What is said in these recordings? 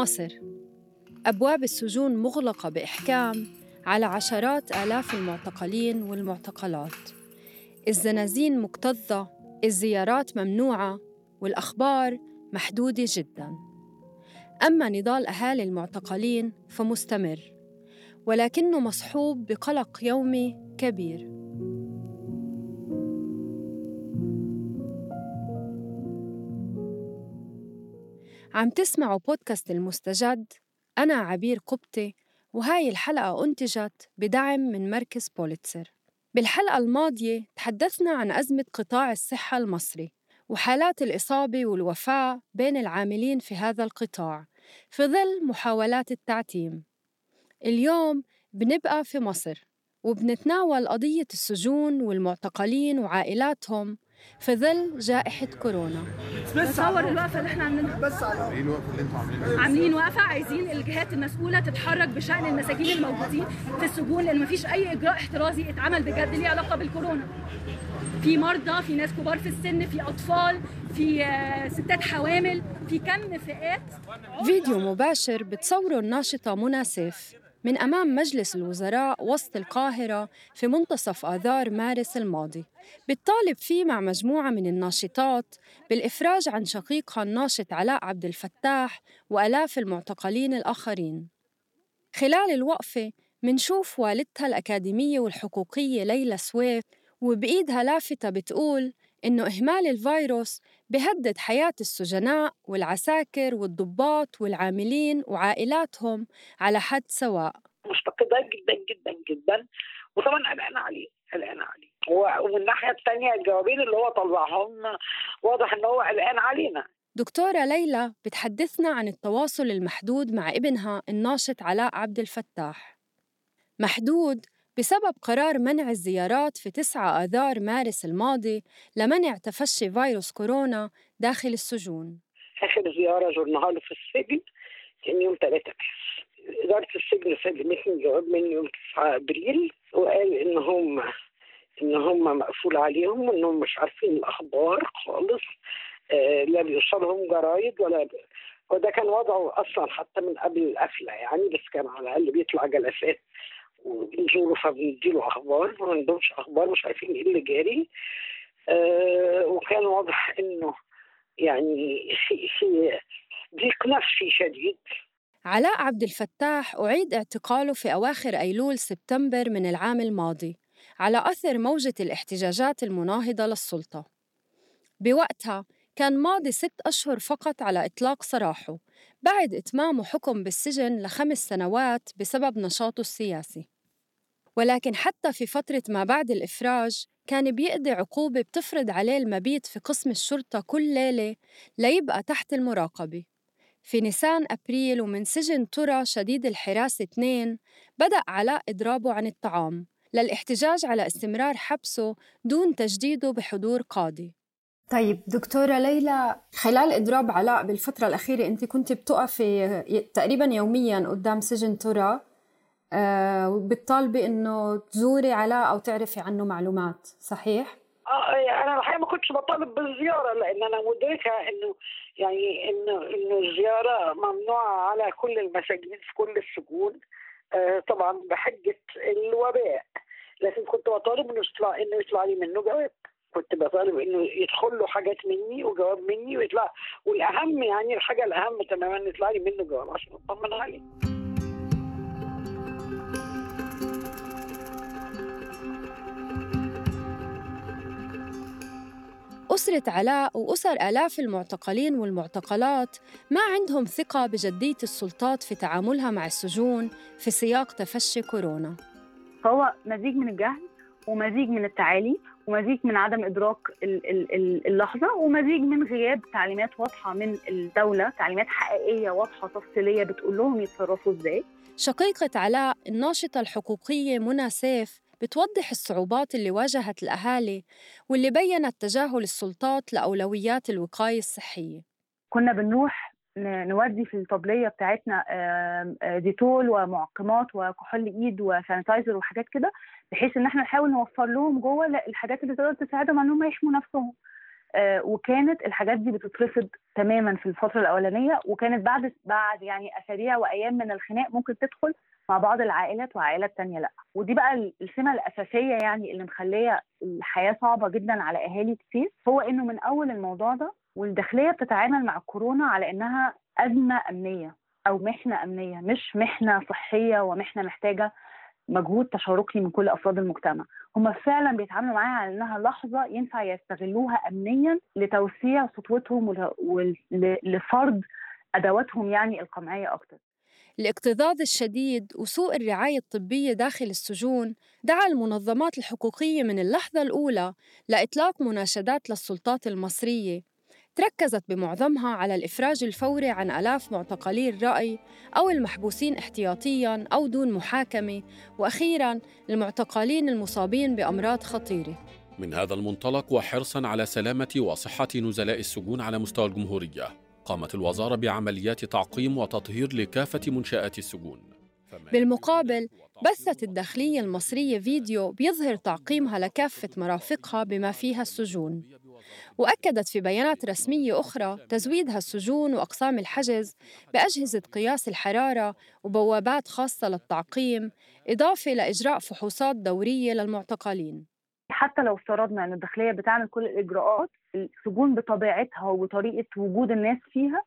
مصر. أبواب السجون مغلقة بإحكام على عشرات آلاف المعتقلين والمعتقلات. الزنازين مكتظة الزيارات ممنوعة والأخبار محدودة جداً. أما نضال أهالي المعتقلين فمستمر ولكنه مصحوب بقلق يومي كبير. عم تسمعوا بودكاست المستجد؟ أنا عبير قبطي وهاي الحلقة أنتجت بدعم من مركز بوليتسر بالحلقة الماضية تحدثنا عن أزمة قطاع الصحة المصري وحالات الإصابة والوفاة بين العاملين في هذا القطاع في ظل محاولات التعتيم. اليوم بنبقى في مصر وبنتناول قضية السجون والمعتقلين وعائلاتهم في ظل جائحة كورونا تصور الوقفة اللي إحنا عاملينها بس على إيه الوقفة اللي أنتوا عاملينها؟ عاملين وقفة عايزين الجهات المسؤولة تتحرك بشأن المساجين الموجودين في السجون لأن مفيش أي إجراء احترازي اتعمل بجد ليه علاقة بالكورونا. في مرضى، في ناس كبار في السن، في أطفال، في آه، ستات حوامل، في كم فئات فيديو مباشر بتصوره الناشطة منى سيف من أمام مجلس الوزراء وسط القاهرة في منتصف آذار مارس الماضي. بتطالب فيه مع مجموعة من الناشطات بالإفراج عن شقيقها الناشط علاء عبد الفتاح وألاف المعتقلين الآخرين. خلال الوقفة منشوف والدتها الأكاديمية والحقوقية ليلى سويف وبإيدها لافتة بتقول إنه إهمال الفيروس بهدد حياة السجناء والعساكر والضباط والعاملين وعائلاتهم على حد سواء. مفتقداه جدا جدا جدا. وطبعا قلقانه عليه قلقانه عليه. ومن الناحيه الثانية الجوابين اللي هو طلعهم واضح إن هو قلقان علينا. دكتورة ليلى بتحدثنا عن التواصل المحدود مع ابنها الناشط علاء عبد الفتاح. محدود بسبب قرار منع الزيارات في 9 آذار مارس الماضي لمنع تفشي فيروس كورونا داخل السجون. آخر زيارة زرناها له في السجن كان يوم 3 مارس إدارة السجن سلمتني جواب من يوم 9 أبريل وقال إن هم إن هم مقفول عليهم وإنهم مش عارفين الأخبار خالص. آه لا بيوصلهم جرايد ولا ب... وده كان وضعه أصلا حتى من قبل القفلة يعني بس كان على الأقل بيطلع جلسات وبنزوره فبنديله أخبار ما عندهمش أخبار مش عارفين إيه اللي جاري. آه وكان واضح إنه يعني في في ضيق نفسي شديد. علاء عبد الفتاح أعيد اعتقاله في أواخر أيلول سبتمبر من العام الماضي على أثر موجة الاحتجاجات المناهضة للسلطة. بوقتها كان ماضي ست أشهر فقط على إطلاق سراحه بعد إتمامه حكم بالسجن لخمس سنوات بسبب نشاطه السياسي. ولكن حتى في فترة ما بعد الإفراج كان بيقضي عقوبة بتفرض عليه المبيت في قسم الشرطة كل ليلة ليبقى تحت المراقبة. في نيسان أبريل ومن سجن ترى شديد الحراسة 2 بدأ علاء إضرابه عن الطعام للاحتجاج على استمرار حبسه دون تجديده بحضور قاضي. طيب دكتورة ليلى خلال إضراب علاء بالفترة الأخيرة أنت كنت بتقفي تقريبا يوميا قدام سجن ترى وبتطالبي إنه تزوري علاء أو تعرفي عنه معلومات صحيح؟ آه يعني أنا الحقيقة ما كنتش بطالب بالزيارة لأن أنا مدركة إنه يعني إنه إنه الزيارة ممنوعة على كل المساجين في كل السجون. آه طبعا بحجة الوباء. لكن كنت بطالب إنه يطلع إنه يطلع لي منه جواب. كنت بطالب إنه يدخل له حاجات مني وجواب مني ويطلع. والأهم يعني الحاجة الأهم تماما يطلع لي منه جواب عشان أطمن عليه. أسرة علاء وأسر آلاف المعتقلين والمعتقلات ما عندهم ثقة بجدية السلطات في تعاملها مع السجون في سياق تفشي كورونا. فهو مزيج من الجهل ومزيج من التعالي ومزيج من عدم إدراك ال- ال- ال- اللحظة ومزيج من غياب تعليمات واضحة من الدولة تعليمات حقيقية واضحة تفصيلية بتقول لهم يتصرفوا إزاي. شقيقة علاء الناشطة الحقوقية منى سيف بتوضح الصعوبات اللي واجهت الأهالي واللي بيّنت تجاهل السلطات لأولويات الوقاية الصحية. كنا بنروح نودي في الطبلية بتاعتنا آه، ديتول ومعقمات وكحول إيد و sanitizer وحاجات كده بحيث إن إحنا نحاول نوفر لهم جوه الحاجات اللي تقدر تساعدهم على انهم يحموا نفسهم. آه، وكانت الحاجات دي بتترفض تماما في الفترة الأولانية وكانت بعد بعد يعني أسابيع وأيام من الخناق ممكن تدخل مع بعض العائلات وعائلات تانية لأ. ودي بقى السمة الأساسية يعني اللي مخلية الحياة صعبة جدا على أهالي كتير هو إنه من أول الموضوع ده والداخلية بتتعامل مع الكورونا على إنها أزمة أمنية أو محنة أمنية مش محنة صحية ومحنة محتاجة مجهود تشاركي من كل أفراد المجتمع. هم فعلا بيتعاملوا معاها على إنها لحظة ينفع يستغلوها امنيا لتوسيع سطوتهم ولفرض أدواتهم يعني القمعية أكتر. الاكتظاظ الشديد وسوء الرعاية الطبية داخل السجون دعا المنظمات الحقوقية من اللحظة الأولى لإطلاق مناشدات للسلطات المصرية. تركزت بمعظمها على الإفراج الفوري عن آلاف معتقلي الرأي أو المحبوسين احتياطياً أو دون محاكمة. وأخيراً المعتقلين المصابين بأمراض خطيرة. من هذا المنطلق وحرصاً على سلامة وصحة نزلاء السجون على مستوى الجمهورية. قامت الوزارة بعمليات تعقيم وتطهير لكافة منشآت السجون. بالمقابل بثت الداخلية المصرية فيديو بيظهر تعقيمها لكافة مرافقها بما فيها السجون. وأكدت في بيانات رسمية أخرى تزويدها السجون وأقسام الحجز بأجهزة قياس الحرارة وبوابات خاصة للتعقيم إضافة لإجراء فحوصات دورية للمعتقلين. حتى لو افترضنا أن الداخلية بتعمل كل الإجراءات السجون بطبيعتها وبطريقة وجود الناس فيها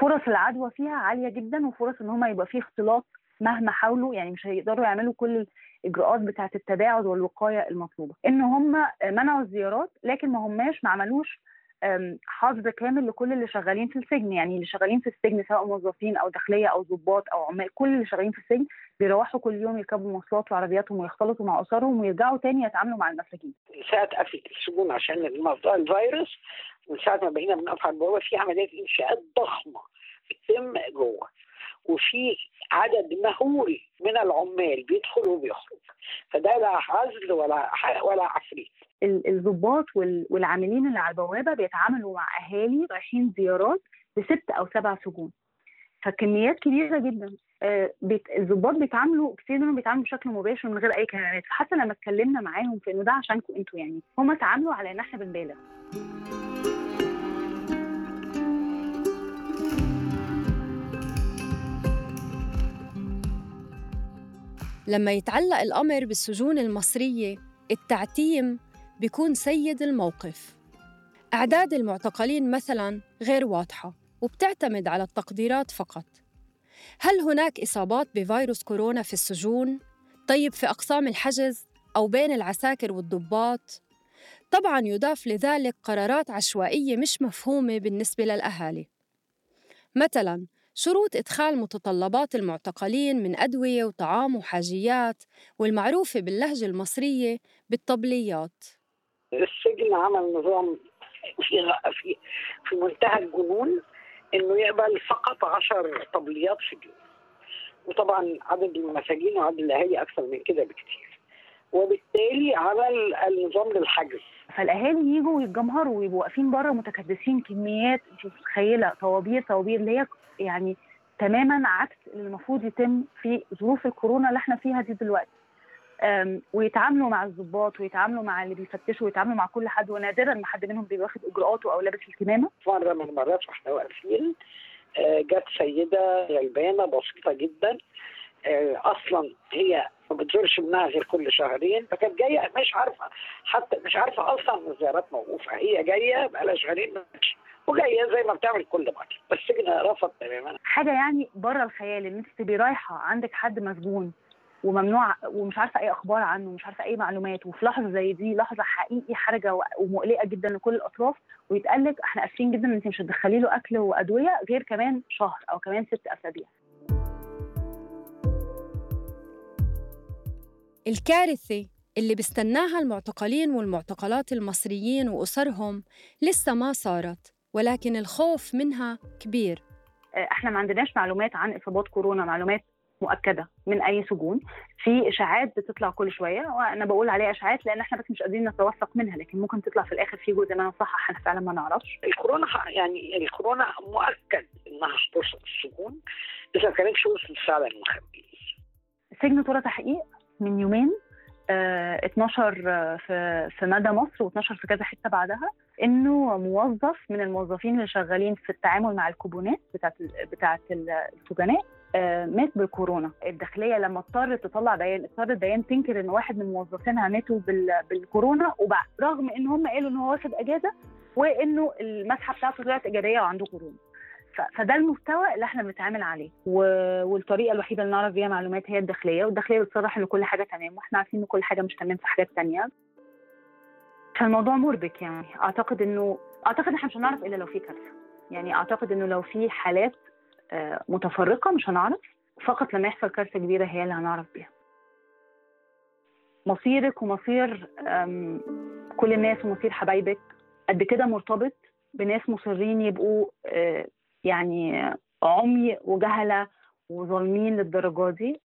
فرص العدوى فيها عالية جدا وفرص إن هم يبقى فيه اختلاط مهما حاولوا يعني مش هيقدروا يعملوا كل الإجراءات بتاعة التباعد والوقاية المطلوبة. إن هم منعوا الزيارات لكن ما هماش ما عملوش حظر كامل لكل اللي شغالين في السجن يعني اللي شغالين في السجن سواء موظفين أو داخلية أو ضباط أو عمال كل اللي شغالين في السجن بيروحوا كل يوم يركبوا مواصلات وعربياتهم ويختلطوا مع أسرهم ويرجعوا تاني يتعاملوا مع المساجين. ساعة قفل السجون عشان الفيروس من ساعة ما بقينا بنقف على البوابة في عمليات إنشاءات ضخمة بتتم جوه وفي عدد مهول من العمال بيدخل وبيخرج فده لا عزل ولا ولا عفريت. الضباط والعاملين اللي على البوابة بيتعاملوا مع أهالي رايحين زيارات بست أو سبع سجون. فكميات كبيرة جدا. آه، الضباط بيتعاملوا كتير منهم بيتعاملوا بشكل مباشر من غير أي كلمات. فحتى لما اتكلمنا معاهم في إنه ده عشانكم أنتوا يعني. هم اتعاملوا على ان إحنا بنبالغ لما يتعلق الأمر بالسجون المصرية التعتيم بيكون سيد الموقف أعداد المعتقلين مثلاً غير واضحة وبتعتمد على التقديرات فقط هل هناك إصابات بفيروس كورونا في السجون؟ طيب في أقسام الحجز أو بين العساكر والضباط؟ طبعاً يضاف لذلك قرارات عشوائية مش مفهومة بالنسبة للأهالي مثلاً شروط إدخال متطلبات المعتقلين من أدوية وطعام وحاجيات والمعروفة باللهجة المصرية بالطبليات. السجن عمل نظام في في في منتهى الجنون إنه يقبل فقط 10 طبليات في اليوم وطبعا عدد المساجين وعدد الأهالي أكثر من كده بكثير وبالتالي عمل النظام للحجز. فالأهالي يجوا ويتجمهروا ويبقوا واقفين بره متكدسين كميات أنت متخيلة طوابير طوابير اللي هي يعني تماما عكس اللي المفروض يتم في ظروف الكورونا اللي إحنا فيها دي دلوقتي. ويتعاملوا مع الضباط ويتعاملوا مع اللي بيفتشوا ويتعاملوا مع كل حد ونادرا ما حد منهم بيبقى واخد اجراءاته أو لابس الكمامة. مرة من المرات وإحنا واقفين آه، جت سيدة غلبانة بسيطة جدا آه، أصلا هي ما بتزورش ابنها غير كل شهرين. فكانت جاية مش عارفة حتى مش عارفة أصلا ان الزيارات موقوفة. هي جاية بقى لها شهرين وجاية زي ما بتعمل كل مرة. بس السجن رفض تماما. حاجة يعني بره الخيال إن أنت تبقي رايحة عندك حد مسجون وممنوع ومش عارفة أي أخبار عنه ومش عارفة أي معلومات وفي لحظة زي دي لحظة حقيقي حرجة ومقلقة جدا لكل الأطراف ويتقال لك إحنا آسفين جدا إن أنت مش هتدخلي له أكل وأدوية غير كمان شهر أو كمان ست أسابيع. الكارثة اللي بيستناها المعتقلين والمعتقلات المصريين وأسرهم لسه ما صارت ولكن الخوف منها كبير. آه، إحنا ما عندناش معلومات عن إصابات كورونا معلومات مؤكدة من أي سجون. في إشاعات بتطلع كل شوية وأنا بقول عليها إشاعات لأن إحنا بس مش قادرين نتوثق منها لكن ممكن تطلع في الآخر في جزء منها. صح إحنا فعلا ما نعرفش. الكورونا يعني الكورونا مؤكد إنها هتوصل السجون اذا كانتش وصلت فعلا المخبئين سجن ترى تحقيق؟ من يومين 12 في في مدى مصر و12 في كذا حتة بعدها إنه موظف من الموظفين اللي شغالين في التعامل مع الكوبونات بتاعت بتاعت السجناء مات بالكورونا. الداخلية لما اضطرت تطلع بيان اضطرت بيان تنكر إن واحد من موظفينها ماتوا بالكورونا رغم إن هم قالوا إن هو واخد أجازة وإنه المسحة بتاعته طلعت إيجابية وعنده كورونا. فده المستوى اللي إحنا بنتعامل عليه. والطريقة الوحيدة اللي نعرف بيها معلومات هي الداخلية والداخلية بتصرح إن كل حاجة تمام وإحنا عارفين إن كل حاجة مش تمام في حاجات تانية. فالموضوع مربك يعني. أعتقد إنه أعتقد إحنا مش هنعرف إلا لو في كارثة. يعني أعتقد إنه لو في حالات متفرقة مش هنعرف. فقط لما يحصل كارثة كبيرة هي اللي هنعرف بيها. مصيرك ومصير كل الناس ومصير حبايبك قد كده مرتبط بناس مصرين يبقوا يعني عمي وجهلة وظالمين للدرجة دي.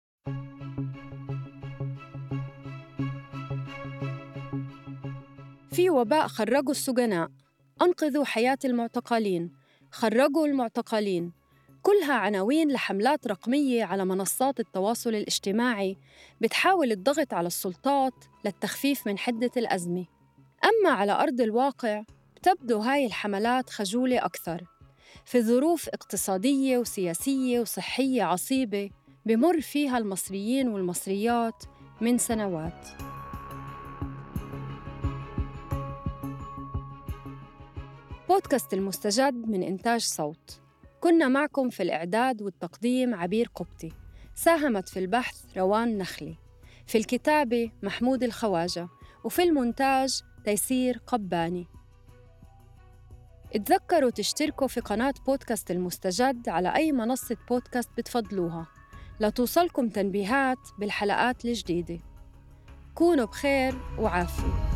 في وباء خرجوا السجناء أنقذوا حياة المعتقلين خرجوا المعتقلين. كلها عناوين لحملات رقمية على منصات التواصل الاجتماعي بتحاول الضغط على السلطات للتخفيف من حدة الأزمة. أما على أرض الواقع بتبدو هاي الحملات خجولة أكثر. في ظروف اقتصادية وسياسية وصحية عصيبة بمر فيها المصريين والمصريات من سنوات. بودكاست المستجد من إنتاج صوت. كنا معكم في الإعداد والتقديم عبير قبطي. ساهمت في البحث روان نخلي. في الكتابة محمود الخواجة. وفي المونتاج تيسير قباني. اتذكروا تشتركوا في قناة بودكاست المستجد على أي منصة بودكاست بتفضلوها. لتوصلكم تنبيهات بالحلقات الجديدة. كونوا بخير وعافية